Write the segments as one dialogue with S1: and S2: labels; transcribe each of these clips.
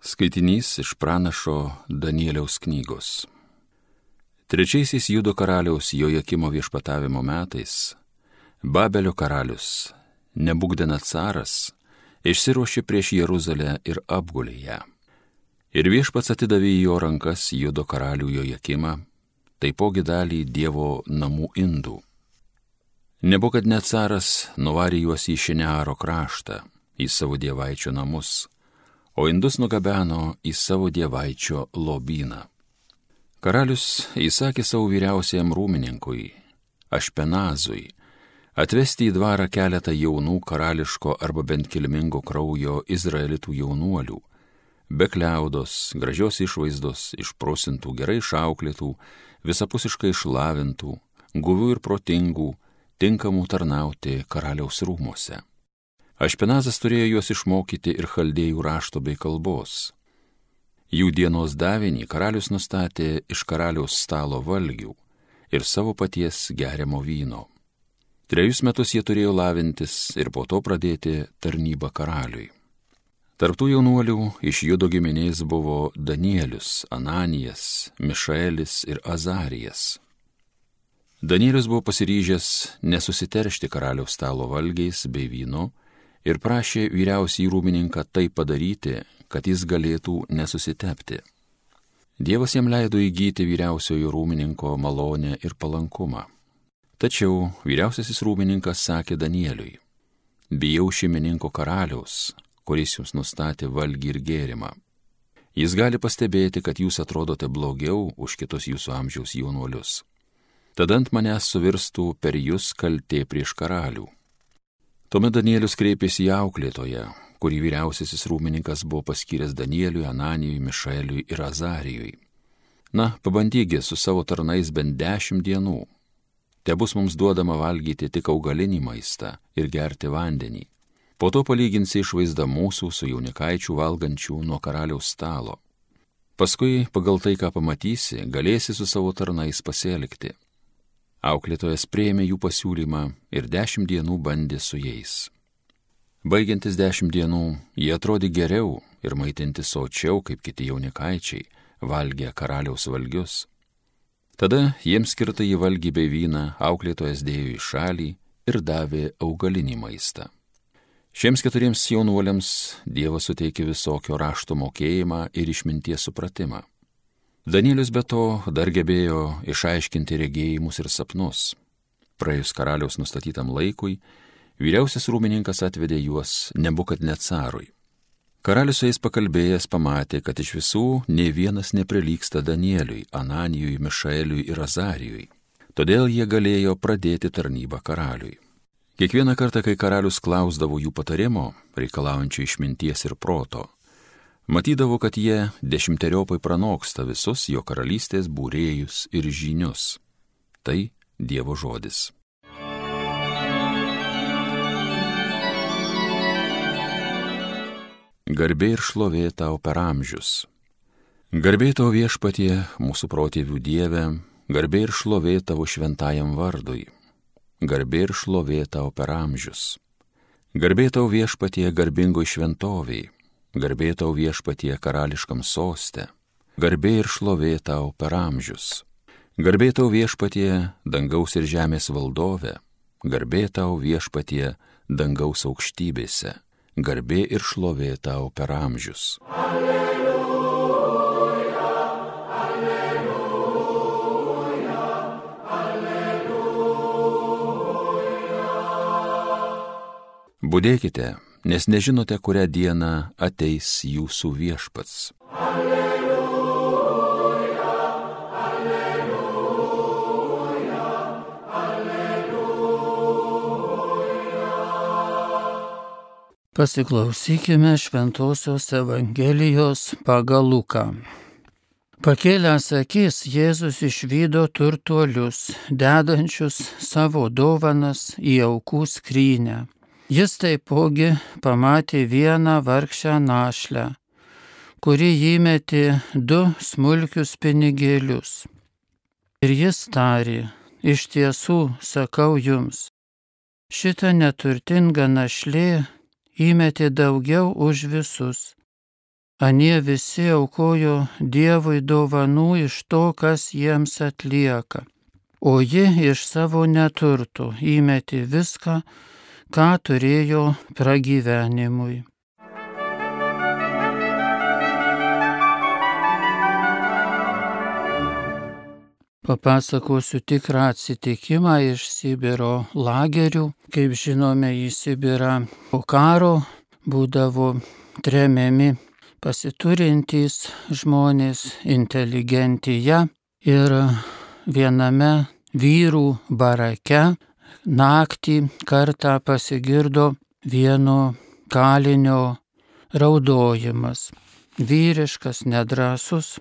S1: Skaitinys iš pranašo Danieliaus knygos. Trečiaisiais Judo karaliaus Jojakimo viešpatavimo metais Babelio karalius Nebūgdena caras išsiruošė prieš Jeruzalę ir apgulė ją. Ir viešpats atidavė į jo rankas Judo karalių Jojakimą, taipogi dalį Dievo namų indų. Nebūgdena caras nuvarė juos į Šinearo kraštą, į savo dievaičio namus o indus nugabeno į savo dievaičio lobyną. Karalius įsakė savo vyriausiajam rūmininkui, Ašpenazui, atvesti į dvarą keletą jaunų karališko arba bent kilmingo kraujo izraelitų jaunuolių, be kliaudos, gražios išvaizdos, išprosintų, gerai išauklėtų, visapusiškai išlavintų, guvių ir protingų, tinkamų tarnauti karaliaus rūmose. Ašpenazas turėjo juos išmokyti ir chaldėjų rašto bei kalbos. Jų dienos davinį karalius nustatė iš karaliaus stalo valgių ir savo paties geriamo vyno. Trejus metus jie turėjo lavintis ir po to pradėti tarnybą karaliui. Tarptų jaunuolių iš judo giminės buvo Danielius, Ananijas, Mišaelis ir Azarijas. Danielius buvo pasiryžęs nesusiteršti karaliaus stalo valgiais bei vynu, ir prašė vyriausiai rūmininką tai padaryti, kad jis galėtų nesusitepti. Dievas jam leido įgyti vyriausiojo rūmininko malonę ir palankumą. Tačiau vyriausiasis rūmininkas sakė Danieliui, bijau šeimininko karaliaus, kuris jums nustatė valgį ir gėrimą. Jis gali pastebėti, kad jūs atrodote blogiau už kitus jūsų amžiaus jaunuolius. Tada ant manęs suvirstų per jūs kaltė prieš karalių Tuomet Danielius kreipėsi į auklėtoją, kurį vyriausiasis rūmininkas buvo paskyręs Danieliui, Ananijui, Mišaeliui ir Azarijui. Na, pabandygi su savo tarnais bent dešimt dienų. Te bus mums duodama valgyti tik augalinį maistą ir gerti vandenį. Po to palyginsi išvaizdą mūsų su jaunikaičių valgančių nuo karaliaus stalo. Paskui, pagal tai, ką pamatysi, galėsi su savo tarnais pasielgti. Auklėtojas prieėmė jų pasiūlymą ir dešimt dienų bandė su jais. Baigiantis dešimt dienų, jie atrodė geriau ir maitinti sočiau, kaip kiti jaunikaičiai, valgė karaliaus valgius. Tada jiems skirtą į valgį bei vyną auklėtojas dėjo į šalį ir davė augalinį maistą. Šiems keturiems jaunuoliams Dievas suteikė visokio rašto mokėjimą ir išminties supratimą. Danielius be to dar gebėjo išaiškinti regėjimus ir sapnus. Praėjus karaliaus nustatytam laikui, vyriausias rūmininkas atvedė juos nebukad net carui. Karalius su jais pakalbėjęs pamatė, kad iš visų ne vienas neprilyksta Danieliui, Ananijui, Mišaeliui ir Azarijui. Todėl jie galėjo pradėti tarnybą karaliui. Kiekvieną kartą, kai karalius klausdavo jų patarimo, reikalaujančio išminties ir proto, Matydavo, kad jie dešimteriopai pranoksta visus jo karalystės būrėjus ir žinius. Tai Dievo žodis. Garbė ir šlovė tau per amžius. Garbė tau viešpatie, mūsų protėvių Dieve, garbė ir šlovė tavo šventajam vardui. Garbė ir šlovė tau per amžius. Garbė tau viešpatie garbingoj šventoviai Garbė tau viešpatie karališkam soste, garbė ir šlovė tau per amžius. Garbė tau viešpatie dangaus ir žemės valdove, garbė tau viešpatie dangaus aukštybėse, garbė ir šlovė tau per amžius. Alleluja, alleluja, alleluja. Budėkite nes nežinote, kurią dieną ateis jūsų viešpats. Alleluja,
S2: alleluja, alleluja. Pasiklausykime Šventojios Evangelijos pagal Luką. Pakėlęs akis, Jėzus išvydo turtuolius, dedančius savo dovanas į aukų skrynę Jis taipogi pamatė vieną vargšę našlę, kuri įmetė du smulkius pinigėlius. Ir jis tarė, iš tiesų sakau jums, šita neturtinga našlė įmetė daugiau už visus, anie visi aukojo Dievui dovanų iš to, kas jiems atlieka. O ji iš savo neturtų įmetė viską, ką turėjo pragyvenimui. Papasakosiu tikrą atsitikimą iš Sibiro lagerių. Kaip žinome, į Sibirą po karo būdavo tremiami pasiturintys žmonės, inteligentija ir viename vyrų barake naktį kartą pasigirdo vieno kalinio raudojimas. Vyriškas, nedrasus,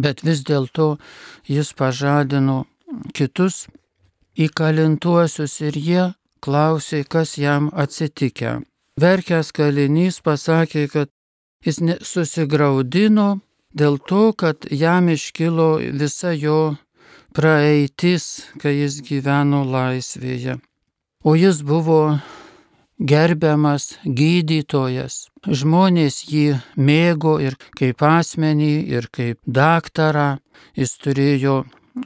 S2: bet vis dėlto jis pažadino kitus įkalintuosius ir jie klausė, kas jam atsitikę. Verkęs kalinys pasakė, kad jis susigaudino dėl to, kad jam iškilo visa jo praeitis, kai jis gyveno laisvėje. O jis buvo gerbiamas gydytojas. Žmonės jį mėgo ir kaip asmenį, ir kaip daktarą. Jis turėjo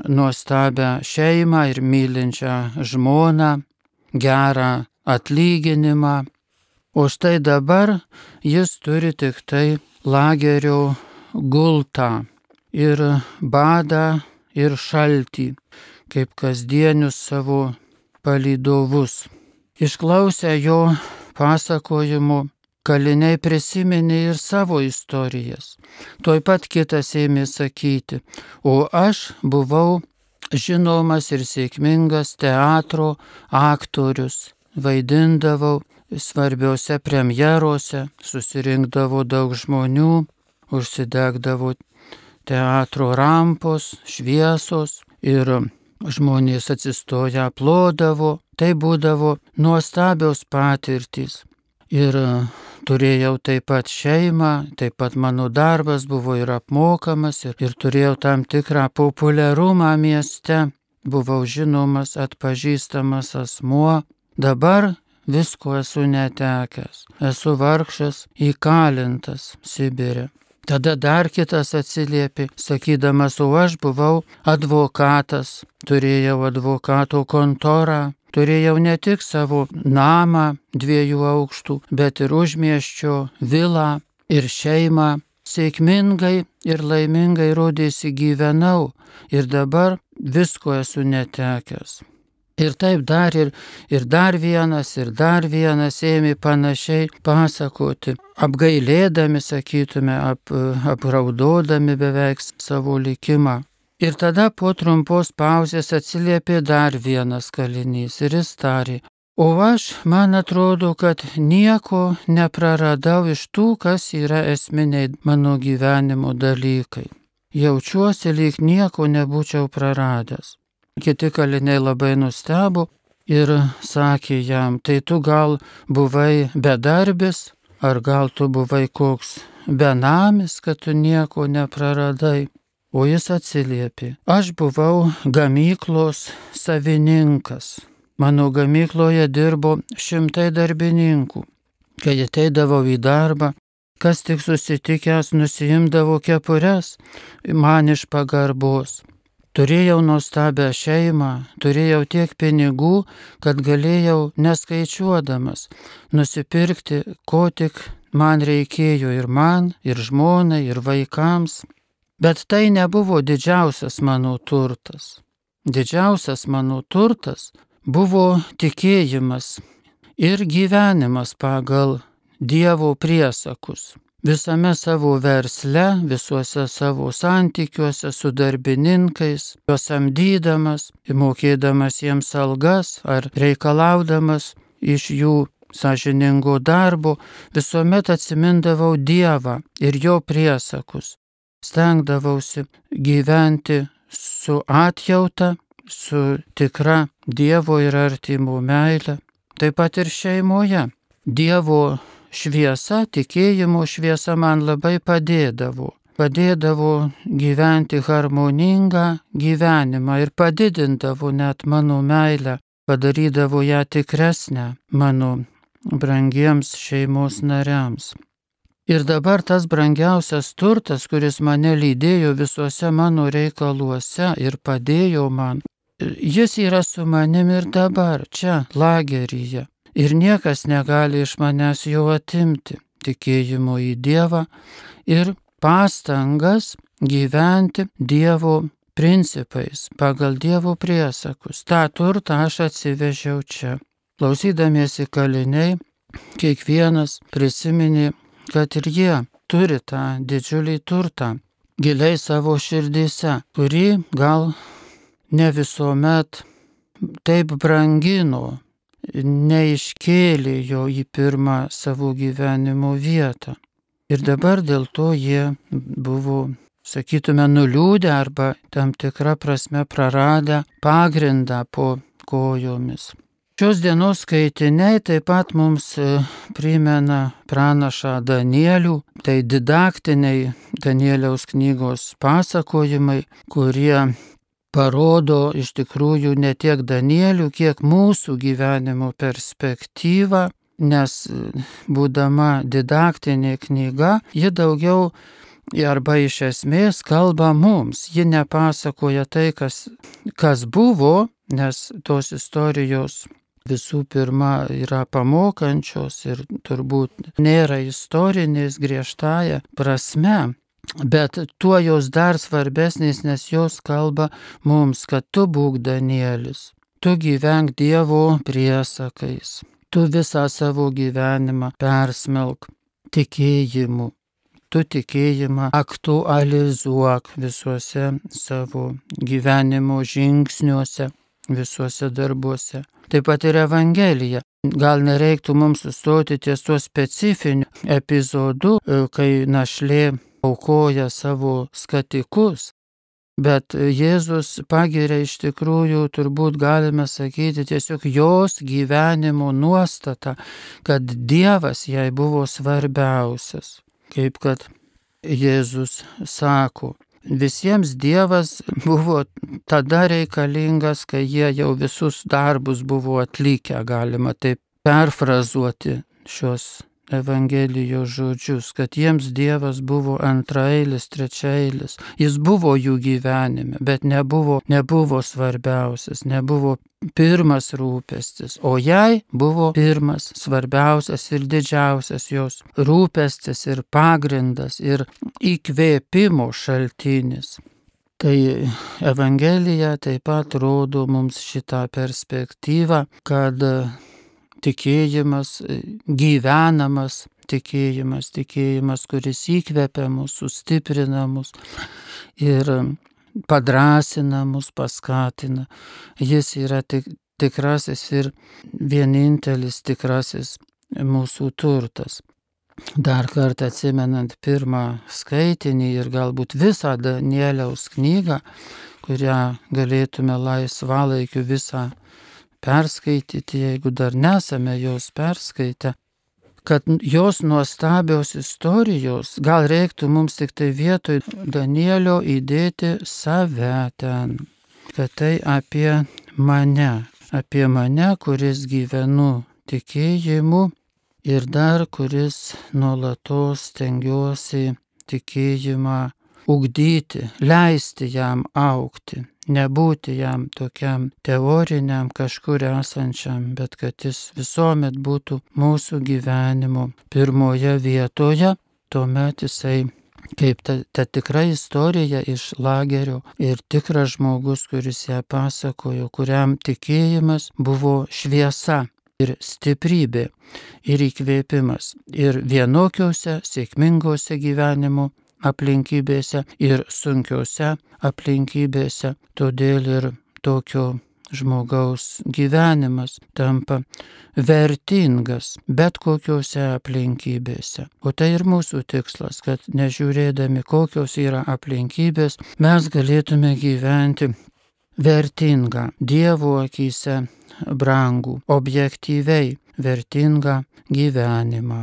S2: nuostabią šeimą ir mylinčią žmoną, gerą atlyginimą. O štai dabar jis turi tik tai lagerio gultą ir badą ir šaltį, kaip kasdienius savo palydovus. Išklausę jo pasakojimų, kaliniai prisiminė ir savo istorijas. Tuoj pat kitas ėmė sakyti, o aš buvau žinomas ir sėkmingas teatro aktorius, vaidindavau svarbiose premjerose, susirinkdavo daug žmonių, užsidegdavo teatro rampos, šviesos ir žmonės atsistoję aplodavo, tai būdavo nuostabios patirtys. Ir turėjau taip pat šeimą, taip pat mano darbas buvo ir apmokamas, ir, ir turėjau tam tikrą populiarumą mieste, buvau žinomas, atpažįstamas asmuo. Dabar visko esu netekęs, esu vargšas įkalintas Sibirė. Tada dar kitas atsiliepė, sakydamas, o aš buvau advokatas, turėjau advokato kontorą, turėjau ne tik savo namą dviejų aukštų, bet ir užmieščio vilą ir šeimą. Sėkmingai ir laimingai rodėsi gyvenau ir dabar visko esu netekęs. Ir taip dar ir, ir dar vienas, ir dar vienas ėmė panašiai pasakoti, apgailėdami, sakytume, ap, apraudodami beveik savo likimą. Ir tada po trumpos pauzės atsiliepė dar vienas kalinys ir jis tarė, o aš, man atrodo, kad nieko nepraradau iš tų, kas yra esminiai mano gyvenimo dalykai. Jaučiuosi lyg nieko nebūčiau praradęs. Kiti kaliniai labai nustebo ir sakė jam, tai tu gal buvai bedarbis, ar gal tu buvai koks benamis, kad tu nieko nepraradai. O jis atsiliepė, aš buvau gamyklos savininkas. Mano gamykloje dirbo šimtai darbininkų. Kai ateidavau į darbą, kas tik susitikęs nusijimdavo kepures man iš pagarbos. Turėjau nuostabią šeimą, turėjau tiek pinigų, kad galėjau neskaičiuodamas nusipirkti, ko tik man reikėjo ir man, ir žmonai, ir vaikams. Bet tai nebuvo didžiausias mano turtas. Didžiausias mano turtas buvo tikėjimas ir gyvenimas pagal Dievo priesakus visame savo versle, visuose savo santykiuose su darbininkais, juos samdydamas, mokėdamas jiems algas ar reikalaudamas iš jų sąžiningo darbo, visuomet atsimindavau Dievą ir jo priesakus. Stengdavausi gyventi su atjauta, su tikra Dievo ir artimų meile, taip pat ir šeimoje. Dievo šviesa, tikėjimo šviesa man labai padėdavo. Padėdavo gyventi harmoningą gyvenimą ir padidindavo net mano meilę, padarydavo ją tikresnę mano brangiems šeimos nariams. Ir dabar tas brangiausias turtas, kuris mane lydėjo visuose mano reikaluose ir padėjo man, jis yra su manim ir dabar, čia, lageryje. Ir niekas negali iš manęs jo atimti tikėjimo į Dievą ir pastangas gyventi Dievo principais, pagal Dievo priesakus. Ta turtą aš atsivežiau čia. Klausydamiesi kaliniai, kiekvienas prisiminė, kad ir jie turi tą didžiulį turtą giliai savo širdyse, kurį gal ne visuomet taip brangino, neiškėlė jo į pirmą savo gyvenimo vietą. Ir dabar dėl to jie buvo sakytume, nuliūdę arba tam tikrą prasme praradę pagrindą po kojomis. Šios dienos skaitiniai taip pat mums e, primena pranašą Danielių, tai didaktiniai Danieliaus knygos pasakojimai, kurie parodo iš tikrųjų ne tiek Danielių, kiek mūsų gyvenimo perspektyvą, nes būdama didaktinė knyga, ji daugiau arba iš esmės kalba mums. Ji nepasakoja tai, kas, kas buvo, nes tos istorijos visų pirma yra pamokančios ir turbūt nėra istorinės griežtąją prasme. Bet tuo jos dar svarbesnės, nes jos kalba mums, kad tu būk Danielis, tu gyvenk Dievo priesakais, tu visą savo gyvenimą persmelk tikėjimu, tu tikėjimą aktualizuok visuose savo gyvenimo žingsniuose, visuose darbuose. Taip pat ir Evangelija. Gal nereiktų mums sustoti ties tuo specifiniu epizodu, e, kai našlė aukoja savo skatikus, Bet Jėzus pagiria iš tikrųjų, turbūt galime sakyti, tiesiog jos gyvenimo nuostata, kad Dievas jai buvo svarbiausias kaip kad Jėzus sako. Visiems Dievas buvo tada reikalingas, kai jie jau visus darbus buvo atlikę, galima taip perfrazuoti šios Evangelijos žodžius, kad jiems Dievas buvo antrailis, trečiailis. Jis buvo jų gyvenime, bet nebuvo, nebuvo svarbiausias, nebuvo pirmas rūpestis, o jai buvo pirmas, svarbiausias ir didžiausias jos rūpestis ir pagrindas ir įkvėpimo šaltinis. Tai Evangelija taip pat rodo mums šitą perspektyvą, kad tikėjimas, gyvenamas tikėjimas, tikėjimas, kuris įkvepia mus, sustiprina mus ir padrasina mus, paskatina. Jis yra tik, tikrasis ir vienintelis tikrasis mūsų turtas. Dar kartą atsimenant pirmą skaitinį ir galbūt visą Danieliaus knygą, kurią galėtume laisvalaikiu visą perskaityti, jeigu dar nesame jos perskaitę, kad jos nuostabios istorijos, gal reiktų mums tik tai vietoj Danielio įdėti save ten, kad tai apie mane, apie mane, kuris gyvenu tikėjimu ir dar kuris nuolatos tengiuosi tikėjimą ugdyti, leisti jam aukti nebūti jam tokiam teoriniam kažkur esančiam, bet kad jis visuomet būtų mūsų gyvenimo pirmoje vietoje, tuomet jisai kaip ta, ta tikra istorija iš lagerio ir tikras žmogus, kuris ją pasakojo, kuriam tikėjimas buvo šviesa ir stiprybė ir įkvėpimas ir vienokiuose sėkmingose gyvenimo aplinkybėse ir sunkiose aplinkybėse. Todėl ir tokio žmogaus gyvenimas tampa vertingas bet kokiuose aplinkybėse. O tai ir mūsų tikslas, kad nežiūrėdami kokios yra aplinkybės, mes galėtume gyventi vertingą Dievo akise brangų, objektyviai vertingą gyvenimą.